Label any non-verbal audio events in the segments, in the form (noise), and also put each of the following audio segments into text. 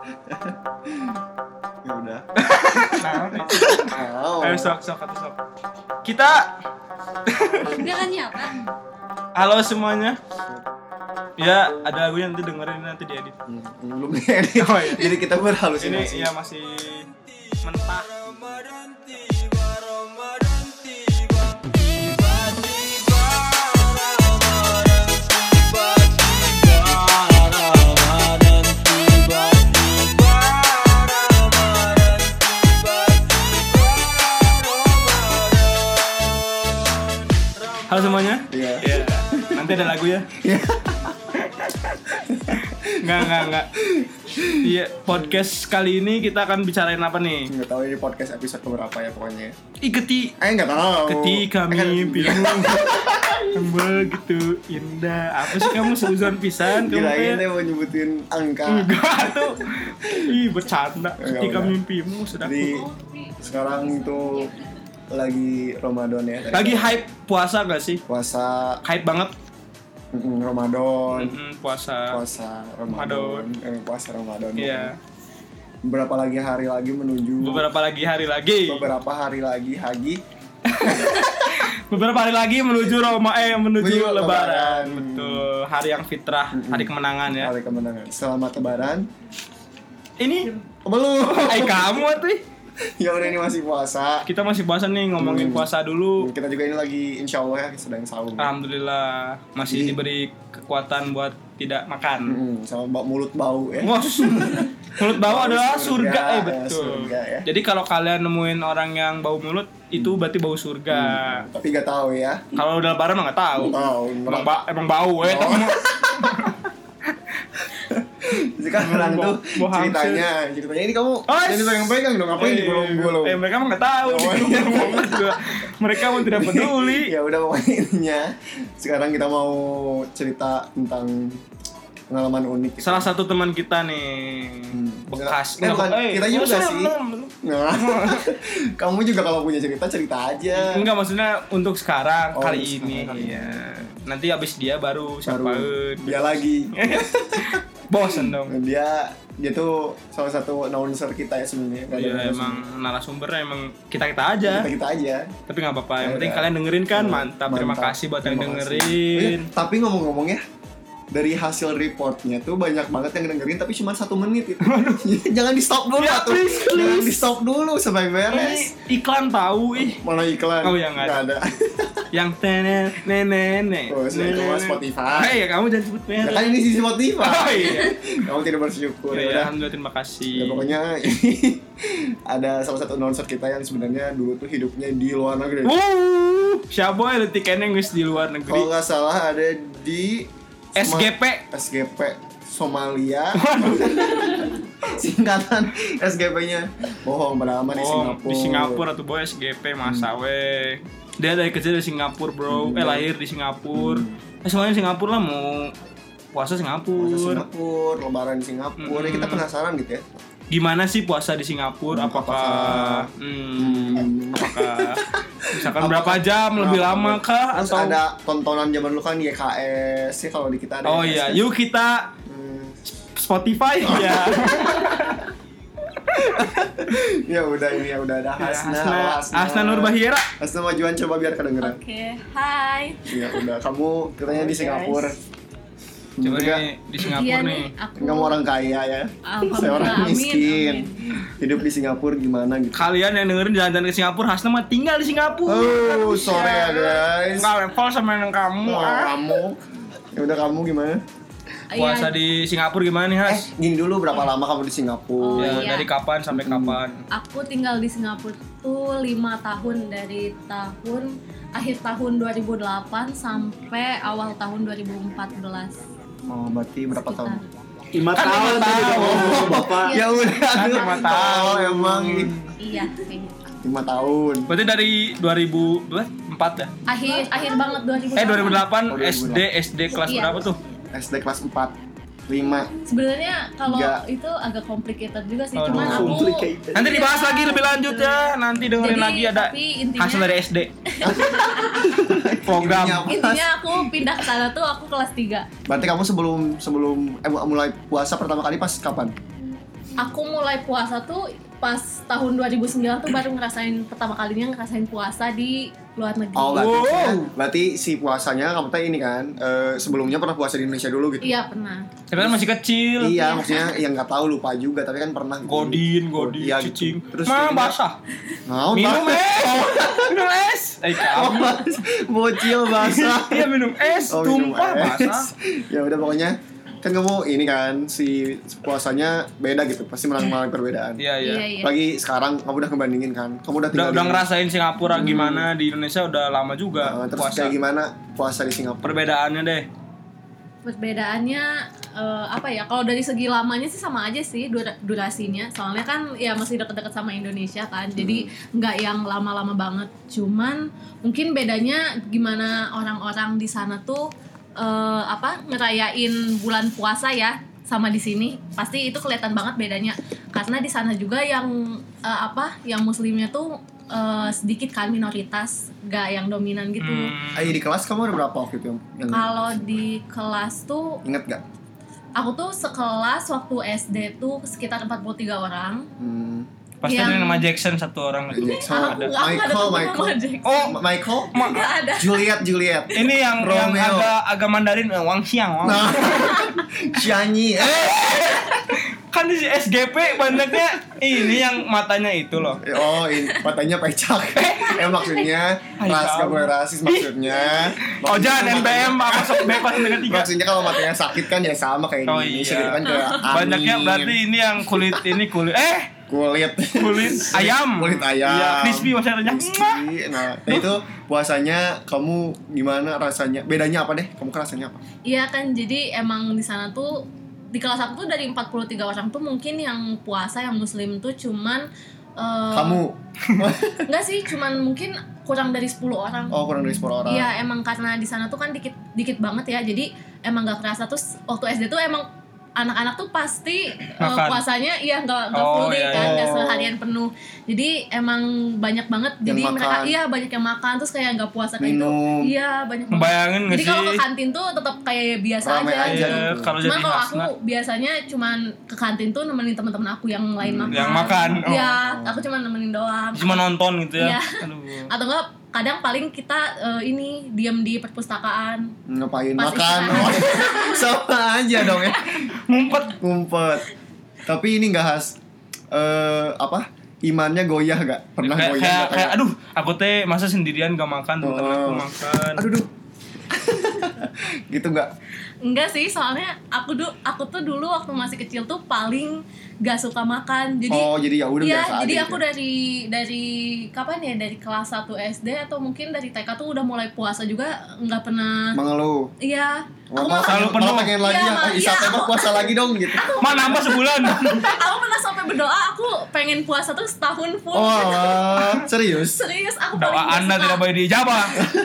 (laughs) ya udah Nah, ayo sok sok atau sok. Kita Dia kan nyapa. halo semuanya. Ya, ada lagunya nanti dengerin nanti diedit. Hmm, belum diedit Oh, iya. jadi kita Ini berhalusinasi ya masih mentah. Iya. Ya, nanti ada lagu ya. Iya. Enggak, enggak, enggak. Iya, podcast kali ini kita akan bicarain apa nih? nggak tahu ini podcast episode keberapa ya pokoknya Iketi eh nggak tahu ketika Eh, kan- mimpimu yang begitu indah. Apa sih kamu seuzon pisan kamu teh? teh mau nyebutin angka Enggak tuh. Ih, bercanda. Enggak, Ketika mimpimu sudah jadi sekarang tuh lagi Ramadan ya lagi hype puasa gak sih? puasa Hype banget. mm, Ramadan Mm, puasa. puasa Ramadan eh, puasa Ramadan Iya. beberapa lagi hari lagi menuju Beberapa lagi hari lagi. beberapa hari lagi Haji (laughs) Beberapa hari lagi menuju Roma eh menuju Menuju lebaran. Lebaran. Betul. Hari yang fitrah, hari kemenangan ya. hari kemenangan selamat Lebaran Ini belum eh kamu tuh. (laughs) ya udah ini masih puasa Kita masih puasa nih ngomongin Hmm. puasa dulu. kita juga ini lagi insya Allah ya sedang sahur Alhamdulillah masih Iya. diberi kekuatan buat tidak makan. Mm, sama bau- mulut bau ya (laughs) mulut bau Bau adalah surga, surga, eh ya, betul. surga, ya. Jadi kalau kalian nemuin orang yang bau mulut itu berarti bau surga. tapi gak tahu ya Kalau udah lebaran mah nggak tahu. tahu Emang, ba- emang bau eh. Oh. (laughs) (laughs) sekarang tuh ceritanya ceritanya ini kamu Oh, jadi pegang pegang dong ngapain di gulung gulung Eh, mereka mah nggak tahu. Oh, iya. (laughs) juga. mereka mah tidak (laughs) peduli. ya udah pokoknya intinya sekarang kita mau cerita tentang pengalaman unik gitu. Salah satu teman kita nih Hmm. bekas. Eh, bukan, eh, kita juga sih. Nah, (laughs) kamu juga kalau punya cerita cerita aja Enggak maksudnya untuk sekarang Oh, kali ini. sekarang. Iya. Nanti abis dia baru siapain. dia lagi (laughs) Bosen dong. (laughs) dia dia tuh salah satu announcer kita ya sebenarnya Iya narasumber. emang narasumbernya emang kita kita aja. kita kita aja Tapi nggak apa-apa. Yang Ya penting kalian dengerin kan Hmm, mantap. Terima mantap. kasih buat yang dengerin. Eh, tapi ngomong-ngomong ya dari hasil reportnya tuh banyak banget yang dengerin tapi cuma satu menit itu (laughs) jangan di stop dulu Ya, tuh please, jangan please. di stop dulu sampai Ini beres iklan tahu ih. mana iklan Oh, ya, nggak ada. ada (laughs) Yang tenen nenek. Oh, saya cuma Spotify. Hey, ya kamu jangan sebut ya merek. kan ini sisi Spotify Oh iya. (laughs) kamu tidak bersyukur Ya, ya ya, udah alhamdulillah terima kasih. Ya pokoknya ini ada salah satu announcer kita yang sebenarnya dulu tuh hidupnya di luar negeri. Wuh, siapa ya keneng guys di luar Kalau negeri? nggak salah ada di SGP. SGP Somalia. (laughs) (laughs) Singkatan SGP-nya. Bohong padahal mah di Oh, Singapura. di Singapura tuh boy SGP masa weh. Dia dari kecil di Singapura bro, Hmm. eh lahir di Singapura. Eh semuanya Singapura lah mau puasa Singapura. Singapura, lebaran di Singapura. Ya, kita Hmm. penasaran gitu ya. Gimana sih puasa di Singapura? Hmm, Apakah, apakah- hmm, Hmm. apakah (laughs) misalkan Apakah- berapa jam lebih Berapa- lama kah Terus atau ada tontonan zaman dulu kan YKS ya kalau di kita ada Oh YKS iya, kan. yuk kita Hmm. Spotify (laughs) ya. (laughs) Ya udah ini ya udah ada Hasna, Hasna, Hasna, Hasna Nurbahira. Hasna majuan coba biar kedengeran. Oke, hai. Iya udah kamu katanya di Oke, Singapura. Coba Juga nih di Singapura Iya nih. nih, aku. kamu orang kaya ya. Saya orang amin, miskin. amin. Hidup di Singapura gimana gitu. Kalian yang dengerin jalan-jalan ke Singapura, Hasna mah tinggal di Singapura. Oh, sore ya guys. Enggak level sama yang kamu. Oh, ah. kamu. Ya udah kamu gimana? Puasa Iya, di Singapura gimana nih, Eh, Has? gini dulu berapa lama kamu di Singapura? Oh, ya, iya. dari kapan sampai Hmm. kapan? aku tinggal di Singapura tuh lima tahun dari tahun akhir tahun 2008 sampai awal tahun 2014. Oh, berarti berapa tahun? Sekitar. lima Kan tahun lima tadi tahun. kamu bapak Iya. Ya udah, Kan lima tahun. Oh, emang Iya, gitu. lima tahun. Berarti dari 2004 ya? Akhir akhir banget 2008. Eh 2008 Oh, 2008. SD SD kelas Iya. berapa tuh? SD kelas 4 5 Sebenarnya kalau Tiga. itu agak complicated juga sih, Oh, cuman aku Nanti dibahas lagi lebih lanjut ya. Nanti dengerin Jadi, lagi ada tapi intinya- hasil dari SD. (laughs) Program. Intinya aku pindah ke sana tuh aku kelas 3 Berarti kamu sebelum sebelum eh, mulai puasa pertama kali pas kapan? aku mulai puasa tuh pas tahun 2009 tuh baru ngerasain pertama kalinya ngerasain puasa di luar negeri. Oh, berarti, Wow. berarti si puasanya kamu teh ini kan eh, sebelumnya pernah puasa di Indonesia dulu gitu. Iya pernah. Tapi kan masih kecil. Iya, maksudnya yang nggak tahu lupa juga, tapi kan pernah. gitu. Godin, godin, Iya, cicing. gitu. Terus Mah basah. Mau Minum es. Minum es. Eh (laughs) kamu. Bocil basah. Iya minum es, Oh, minum tumpah es. basah. (laughs) ya udah pokoknya kan kamu ini kan si puasanya beda gitu, pasti mengalami perbedaan. Iya, iya. Iya iya. Lagi sekarang kamu udah ngebandingin kan, kamu udah Udah, tinggal udah di- ngerasain Singapura gimana di Indonesia udah lama juga Uh, terus puasa. kayak gimana puasa di Singapura? Perbedaannya deh. Perbedaannya eh, apa ya? Kalau dari segi lamanya sih sama aja sih dura- durasinya. Soalnya kan ya masih deket-deket sama Indonesia kan. Jadi nggak yang lama-lama banget. Cuman mungkin bedanya gimana orang-orang di sana tuh eh, apa ngerayain bulan puasa ya sama di sini pasti itu kelihatan banget bedanya karena di sana juga yang eh, apa yang muslimnya tuh eh, sedikit kan minoritas nggak yang dominan gitu Hmm. Ayo di kelas kamu ada berapa waktu itu yang, yang kalau di kelas tuh inget gak? aku tuh sekelas waktu SD tuh sekitar 43 orang. Hmm, Pasti Yang- ada nama Jackson satu orang itu. Jackson, aku ada. ada Michael, Michael. nama Jackson. Oh, Michael, ma- ada. Juliet, Juliet. ini yang yang Romeo. agak agak Mandarin eh, Wang Xiang. Wang. Nah, Shanyi. (laughs) Eh, (laughs) Kan di SGP banyaknya ini yang matanya itu loh. oh, ini matanya pecak. (laughs) eh maksudnya Hai, ras kamu. gak boleh rasis maksudnya. Oh Maksudnya jangan NPM apa sok bebas dengan tiga. Maksudnya kalau matanya sakit kan ya sama kayak Oh Indonesia iya. gitu kan kayak Banyaknya berarti ini yang kulit ini kulit eh kulit kulit (laughs) ayam. kulit ayam. Iya, crispy masih renyah. Crispy. Nah, nah, itu puasanya kamu gimana rasanya? Bedanya apa deh? Kamu rasanya apa? Iya kan jadi emang di sana tuh di kelas aku tuh dari 43 orang tuh mungkin yang puasa yang muslim tuh cuman eh, Kamu (laughs) enggak sih cuman mungkin kurang dari 10 orang. oh kurang dari 10 orang. Iya emang karena di sana tuh kan dikit dikit banget ya jadi emang gak kerasa terus waktu SD tuh emang anak-anak tuh pasti Makan. puasanya iya nggak nggak Oh, full day iya, kan nggak iya. seharian penuh jadi emang banyak banget Yang jadi mereka makan. iya banyak yang makan terus kayak nggak puasa kayak gitu iya banyak banget Ngebayangin nggak jadi kalau ke kantin tuh tetap kayak biasa Ramai aja, aja gitu. Iya, kalau Cuman jadi kalau aku biasanya cuman ke kantin tuh nemenin teman-teman aku yang lain Hmm, makan. yang makan. Oh. Iya, aku cuma nemenin doang. Cuma nonton gitu ya. Iya. Aduh. Atau enggak kadang paling kita eh, ini diam di perpustakaan. Ngapain Pas makan? Oh, (laughs) sama aja dong ya. Ngumpet. Ngumpet. Tapi ini nggak khas eh apa? Imannya goyah gak? Pernah kayak, goyah kayak, nggak? kayak, aduh, aku teh masa sendirian gak makan, temen-temen aku Oh. makan. aduh, duh. (laughs) gitu nggak? Enggak sih, soalnya aku tuh aku tuh dulu waktu masih kecil tuh paling gak suka makan. Jadi oh jadi ya udah biasa jadi aja aku gitu. dari dari kapan ya? Dari kelas 1 SD atau mungkin dari TK tuh udah mulai puasa juga nggak pernah. mengeluh. Iya. Oh, malah, Selalu pengen, penuh. pengen lagi ya, iya, tembak aku- puasa lagi dong gitu. Mah nambah sebulan. (laughs) aku pernah sampai berdoa aku pengen puasa tuh setahun full. Oh, alah. serius? Serius, aku Doa Anda suka, tidak boleh dijabah.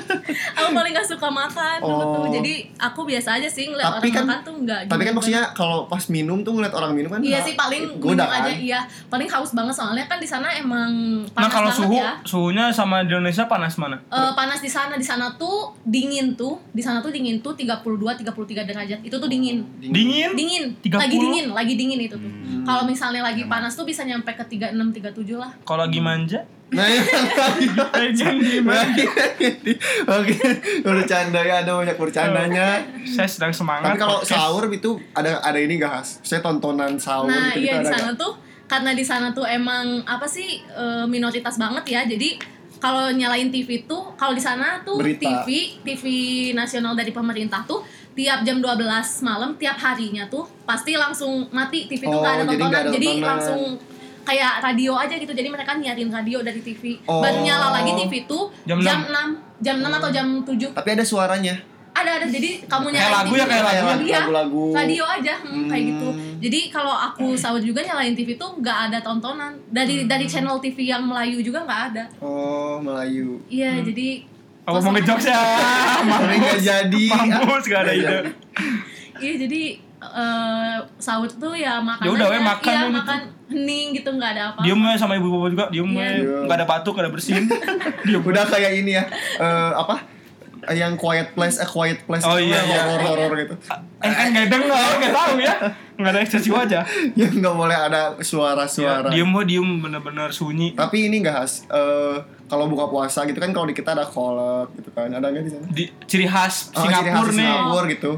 (laughs) aku paling gak suka makan dulu tuh. Oh. Jadi aku biasa aja sih ngeliat Tapi orang kan- makan tuh enggak Tapi kan maksudnya kalau pas minum tuh ngeliat orang minum kan Iya sih paling goda minum kan? aja iya. Paling haus banget soalnya kan di sana emang Nah panas kalau banget suhu, ya. suhunya sama di Indonesia panas mana? Eh, panas di sana di sana tuh dingin tuh di sana tuh dingin tuh 32 33 derajat itu tuh dingin Dingin? dingin 30? lagi dingin lagi dingin itu tuh Hmm. kalau misalnya lagi panas tuh bisa nyampe ke 36 37 lah Kalau lagi manja? Nah, iya. (laughs) Oke, bercanda ya, ada banyak bercandanya. Saya sedang semangat. Tapi kalau sahur itu ada ada ini gak khas? Saya tontonan sahur nah gitu, iya di sana tuh karena di sana tuh emang apa sih eh, minoritas banget ya jadi kalau nyalain TV tuh kalau di sana tuh Berita. TV TV nasional dari pemerintah tuh tiap jam 12 malam tiap harinya tuh pasti langsung mati TV tuh Oh, nggak ada jadi tontonan ada jadi tontonan. langsung kayak radio aja gitu jadi mereka nyiarin radio dari TV Oh. baru nyala lagi TV tuh Jam jam, 6. 6 jam 6 atau jam 7 Tapi ada suaranya. ada ada jadi kamu Kayak nyalain lagu TV ya, kayak lagu. Iya, Lagu-lagu. radio aja hmm, kayak gitu Hmm. jadi kalau aku sahur juga nyalain TV tuh nggak ada tontonan dari Hmm. dari channel TV yang Melayu juga nggak ada Oh, Melayu. iya Hmm. jadi Aku mau ngejokes ya. (laughs) Tapi nggak jadi. Mampus gak ada Nggak ide. jadi. iya jadi eh, sahur tuh ya makan Ya udah, we, aja. makan iya we gitu. makan hening gitu nggak ada apa Diem ya sama ibu-ibu juga, diem Iya. ya. Gak ada batuk, gak ada bersin. (laughs) Diem. Udah kayak ini ya. eh, apa? Eh, yang quiet place, a quiet place Oh, itu iya, iya. horor-horor gitu. Eh, eh nggak denger, nggak tahu ya. Nggak ada ekspresi wajah. (laughs) yang nggak boleh ada Ya, suara-suara. diem mah diem bener-bener sunyi. Tapi ini nggak khas. eh, kalau buka puasa gitu kan kalau di kita ada kolak gitu kan. Ada nggak di sana? Di ciri khas Oh, ciri khas Singapura nih. Singapura gitu.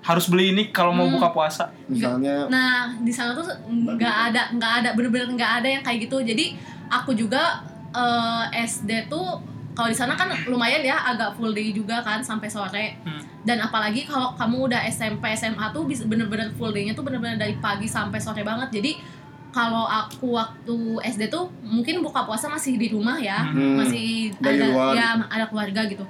Harus beli ini kalau mau buka puasa. Misalnya Nah di sana tuh nggak ada nggak ada bener-bener nggak ada yang kayak gitu. Jadi aku juga eh, SD tuh kalau di sana kan lumayan ya agak full day juga kan sampai sore. Hmm. Dan apalagi kalau kamu udah SMP SMA tuh bisa bener-bener full day-nya tuh bener-bener dari pagi sampai sore banget. Jadi kalau aku waktu SD tuh mungkin buka puasa masih di rumah ya, Hmm. masih Dari ada luar. ya ada keluarga gitu.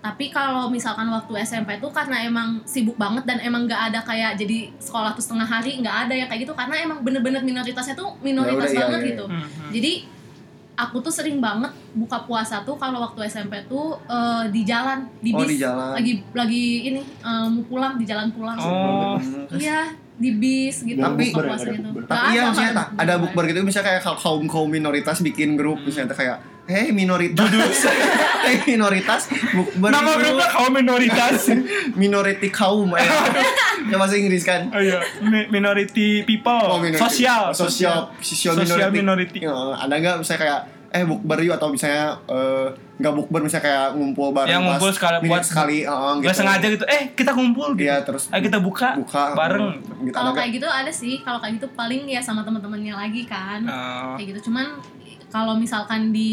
Tapi kalau misalkan waktu SMP tuh karena emang sibuk banget dan emang nggak ada kayak jadi sekolah tuh setengah hari nggak ada yang kayak gitu karena emang bener-bener minoritasnya tuh minoritas Ya udah, iya, banget iya, gitu. Hmm, hmm. Jadi aku tuh sering banget buka puasa tuh kalau waktu SMP tuh eh, di jalan di Oh, bis di jalan. lagi lagi ini eh, mau pulang di jalan pulang. Oh. Iya di bis gitu Tapi- buka puasa gitu. Tapi iya ada, maksudnya tak, ada bukber gitu misalnya kayak kaum kaum minoritas bikin grup misalnya kayak hey minoritas (laughs) hey minoritas bukber Nama grupnya kaum minoritas. (laughs) minority kaum eh. ya bahasa Inggris kan oh iya, Mi- minority people. Oh, minority. Sosial. sosial sosial Sosial minority, minority. Ya, ada nggak misalnya kayak eh bukber yuk atau misalnya eh, nggak bukber misalnya kayak ngumpul bareng Yang ngumpul pas sekali buat- sekali uh, Gak sengaja gitu. Eh, kita kumpul gitu. Iya, terus Ayo kita buka, buka bareng. gitu. Kalau kayak gitu ada sih, kalau kayak gitu paling ya sama teman-temannya lagi kan. Oh. kayak gitu cuman kalau misalkan di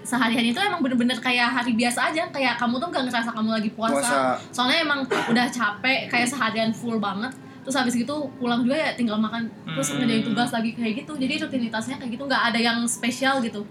sehari-hari itu emang bener-bener kayak hari biasa aja kayak kamu tuh nggak ngerasa kamu lagi puasa. Puasa. soalnya emang udah capek kayak seharian full banget terus habis gitu pulang juga ya tinggal makan terus Hmm. ngerjain tugas lagi kayak gitu jadi rutinitasnya kayak gitu nggak ada yang spesial gitu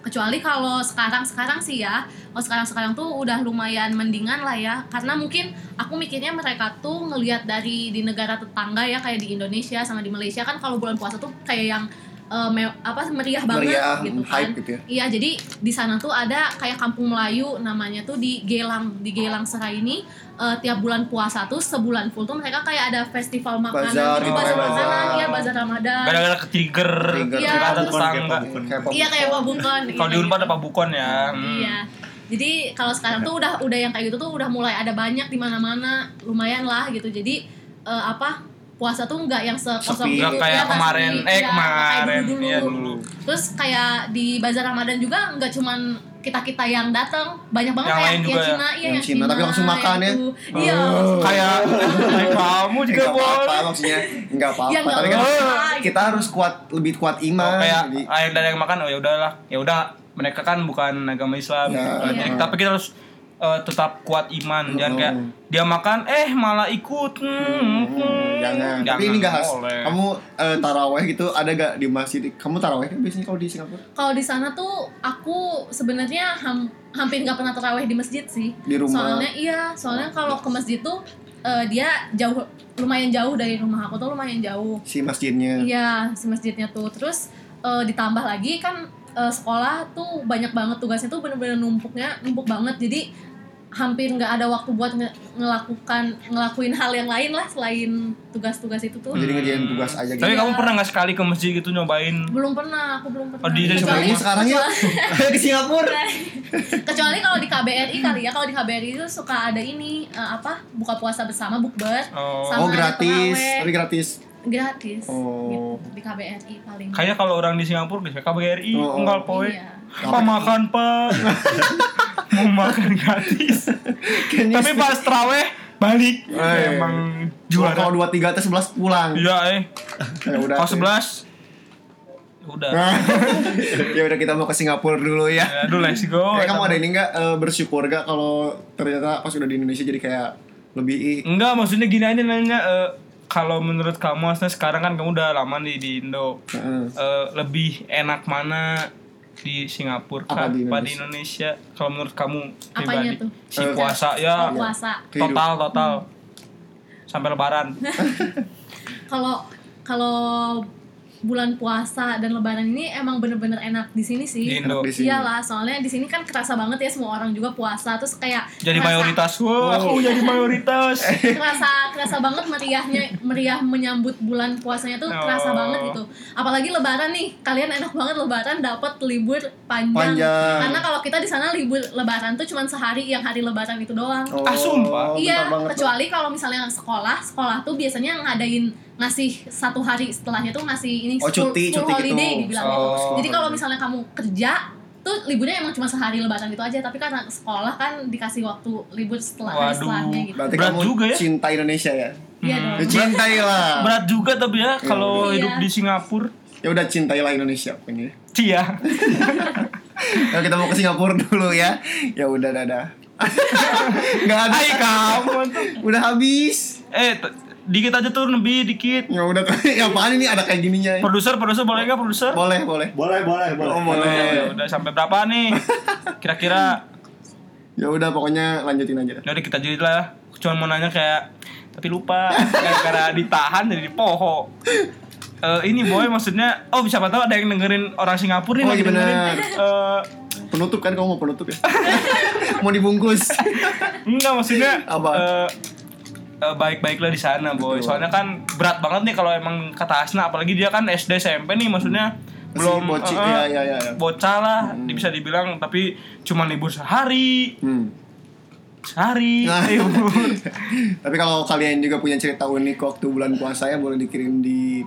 kecuali kalau sekarang sekarang sih ya. Kalau sekarang sekarang tuh udah lumayan mendingan lah ya. Karena mungkin aku mikirnya mereka tuh ngelihat dari di negara tetangga ya kayak di Indonesia sama di Malaysia. Kan kalau bulan puasa tuh kayak yang eh, me- apa meriah banget meriah gitu kan hype gitu ya Iya, jadi di sana tuh ada kayak kampung Melayu namanya tuh di Gelang. Di Gelang Serai ini eh, tiap bulan puasa tuh sebulan full tuh mereka kayak ada festival makanan, Bazar gitu, bazar kayak makanan, bazar. iya bazar Ramadan. Gara-gara ke trigger. Iya, ada tetangga. Iya kayak pabukon. Kalau di Unpad ada pabukon ya. Hmm. Iya. Jadi kalau sekarang tuh udah udah yang kayak gitu tuh udah mulai ada banyak di mana-mana, lumayan lah gitu. Jadi eh, apa puasa tuh nggak yang sekosong Sepi. itu Nggak kayak ya, nggak kemarin, eh Iya, nggak kayak kemarin, dulu-dulu. iya dulu. Terus kayak di bazar Ramadan juga nggak cuman kita kita yang datang, banyak banget Yang kayak lain juga yang ya? Cina, iya Yang yang Cina, tapi langsung makan yang ya? Iya. Oh. Kayak kayak (laughs) (laughs) kamu juga Enggak apa-apa boleh. maksudnya enggak apa-apa Ya, nggak tapi kan kita gitu. harus kuat lebih kuat Oh, iman kayak jadi ayah dari yang makan oh ya udahlah ya udah mereka kan bukan agama Islam Ya, gitu iya. tapi kita harus eh, tetap kuat iman jangan Oh. kayak dia makan eh malah ikut hmm, hmm. jangan. tapi ini enggak khas boleh. kamu eh, taraweh gitu ada gak di masjid kamu taraweh kan biasanya kalau di Singapura Kalau di sana tuh aku sebenarnya ham- hampir nggak pernah terawih di masjid sih. Di rumah. Soalnya iya, soalnya kalau ke masjid tuh eh, dia jauh lumayan jauh dari rumah aku tuh lumayan jauh. si masjidnya Iya, si masjidnya tuh. Terus eh, ditambah lagi kan eh, sekolah tuh banyak banget tugasnya tuh bener-bener numpuknya, numpuk banget. Jadi hampir nggak ada waktu buat nge- ngelakukan ngelakuin hal yang lain lah selain tugas-tugas itu tuh. jadi ngerjain tugas aja gitu. tapi kamu pernah nggak sekali ke masjid gitu nyobain? Belum pernah, aku belum pernah. Oh, di- coba ini sekarang yuk ke Singapura. (laughs) Kecuali kalau di KBRI kali ya. Kalau di KBRI itu suka ada ini eh, apa buka puasa bersama bukber. Oh. Sama oh gratis. tapi gratis? Gratis. Oh. gitu, di KBRI paling. Kayaknya kalau orang di Singapura bisa KBRI Oh, oh. enggak poe. Iya. Pak makan pak (laughs) Mau makan gratis (laughs) Tapi pas terawih Balik. Eh. Emang juara. Kalau dua tiga atau sebelas pulang. Iya eh. Ya udah Kalau sebelas Udah. (laughs) Ya udah kita mau ke Singapura dulu ya. Ya aduh let's go. Eh, kamu ada ini nggak eh, bersyukur gak kalau ternyata pas udah di Indonesia jadi kayak lebih Enggak maksudnya gini aja nanya eh, Kalau menurut kamu Maksudnya sekarang kan kamu udah lama nih di Indo. Eh, Lebih enak mana di Singapura Apa kah? di Apa di Indonesia? Indonesia Kalau menurut kamu Apanya pribadi? tuh? Si Eh, puasa ya. Puasa. Total total. Sampai lebaran. (laughs) Kalau kalau bulan puasa dan lebaran ini emang bener-bener enak di sini sih. Di Indo. Di sini. Iyalah, soalnya di sini kan kerasa banget ya semua orang juga puasa terus kayak Jadi kerasa- mayoritas. Wah, aku jadi mayoritas. (laughs) kerasa kerasa banget meriahnya meriah menyambut bulan puasanya tuh kerasa Oh. banget gitu apalagi lebaran nih kalian enak banget lebaran dapat libur panjang, Panjang. karena kalau kita di sana libur lebaran tuh cuma sehari yang hari lebaran itu doang Oh, Ah, sumpah? iya kecuali kalau misalnya sekolah sekolah tuh biasanya ngadain ngasih satu hari setelahnya tuh ngasih ini Oh, school, cuti, school cuti holiday gitu. dibilang gitu. Oh. jadi kalau misalnya kamu kerja tuh liburnya emang cuma sehari lebaran gitu aja tapi karena sekolah kan dikasih waktu libur setelah hari Waduh. setelahnya gitu Berarti Berat kamu juga ya. cinta Indonesia ya? iya Hmm. dong Ya, cintailah. Berat juga tapi ya kalau Iya. hidup di Singapura. Ya udah cintailah Indonesia pokoknya. Cia. Ya kita mau ke Singapura dulu ya. Ya udah dadah. (laughs) Enggak ada. Hai kamu tuh. Udah habis. Eh, dikit aja tuh lebih dikit. Ya udah (laughs) ya apaan ini ada kayak gininya ya? Produser, produser boleh nggak produser? Boleh, boleh. Boleh, boleh, boleh. Oh, boleh. Eh, udah sampai berapa nih? (laughs) Kira-kira Ya udah pokoknya lanjutin aja. dah. Jadi kita jadi lah. Cuma mau nanya kayak tapi lupa gara-gara ditahan jadi poho. (laughs) Eh, ini boy maksudnya oh siapa tahu ada yang dengerin orang Singapura nih Oh, lagi iya benar. dengerin eh, Penutup kan kamu mau penutup ya? mau dibungkus. enggak maksudnya Apa? eh, baik-baiklah di sana boy Betul. soalnya kan berat banget nih kalau emang kata Asna apalagi dia kan SD SMP nih maksudnya Masih belum bocil, eh, ya, ya, ya, ya. bocah lah bisa dibilang tapi cuma libur sehari Hmm. sehari (laughs) Nah. libur Tapi kalau kalian juga punya cerita unik waktu bulan puasa ya boleh dikirim di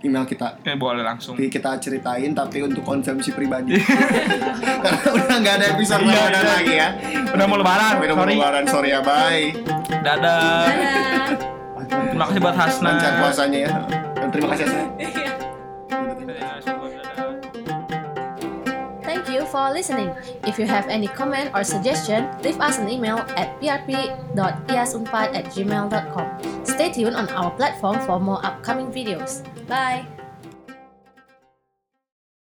email kita. eh boleh langsung Nanti kita ceritain tapi untuk konsumsi pribadi. (laughs) Karena udah nggak ada episode Iya, iya. lagi ya. udah mau lebaran Udah mau sorry lebaran, sorry ya, bye. dadah Dadah. terima kasih buat Hasna Lancar puasanya ya. Dan terima kasih Asna. Iya. Thank you for listening. If you have any comment or suggestion, leave us an email at prp.iasunpad at gmail.com. Stay tuned on our platform for more upcoming videos. Bye!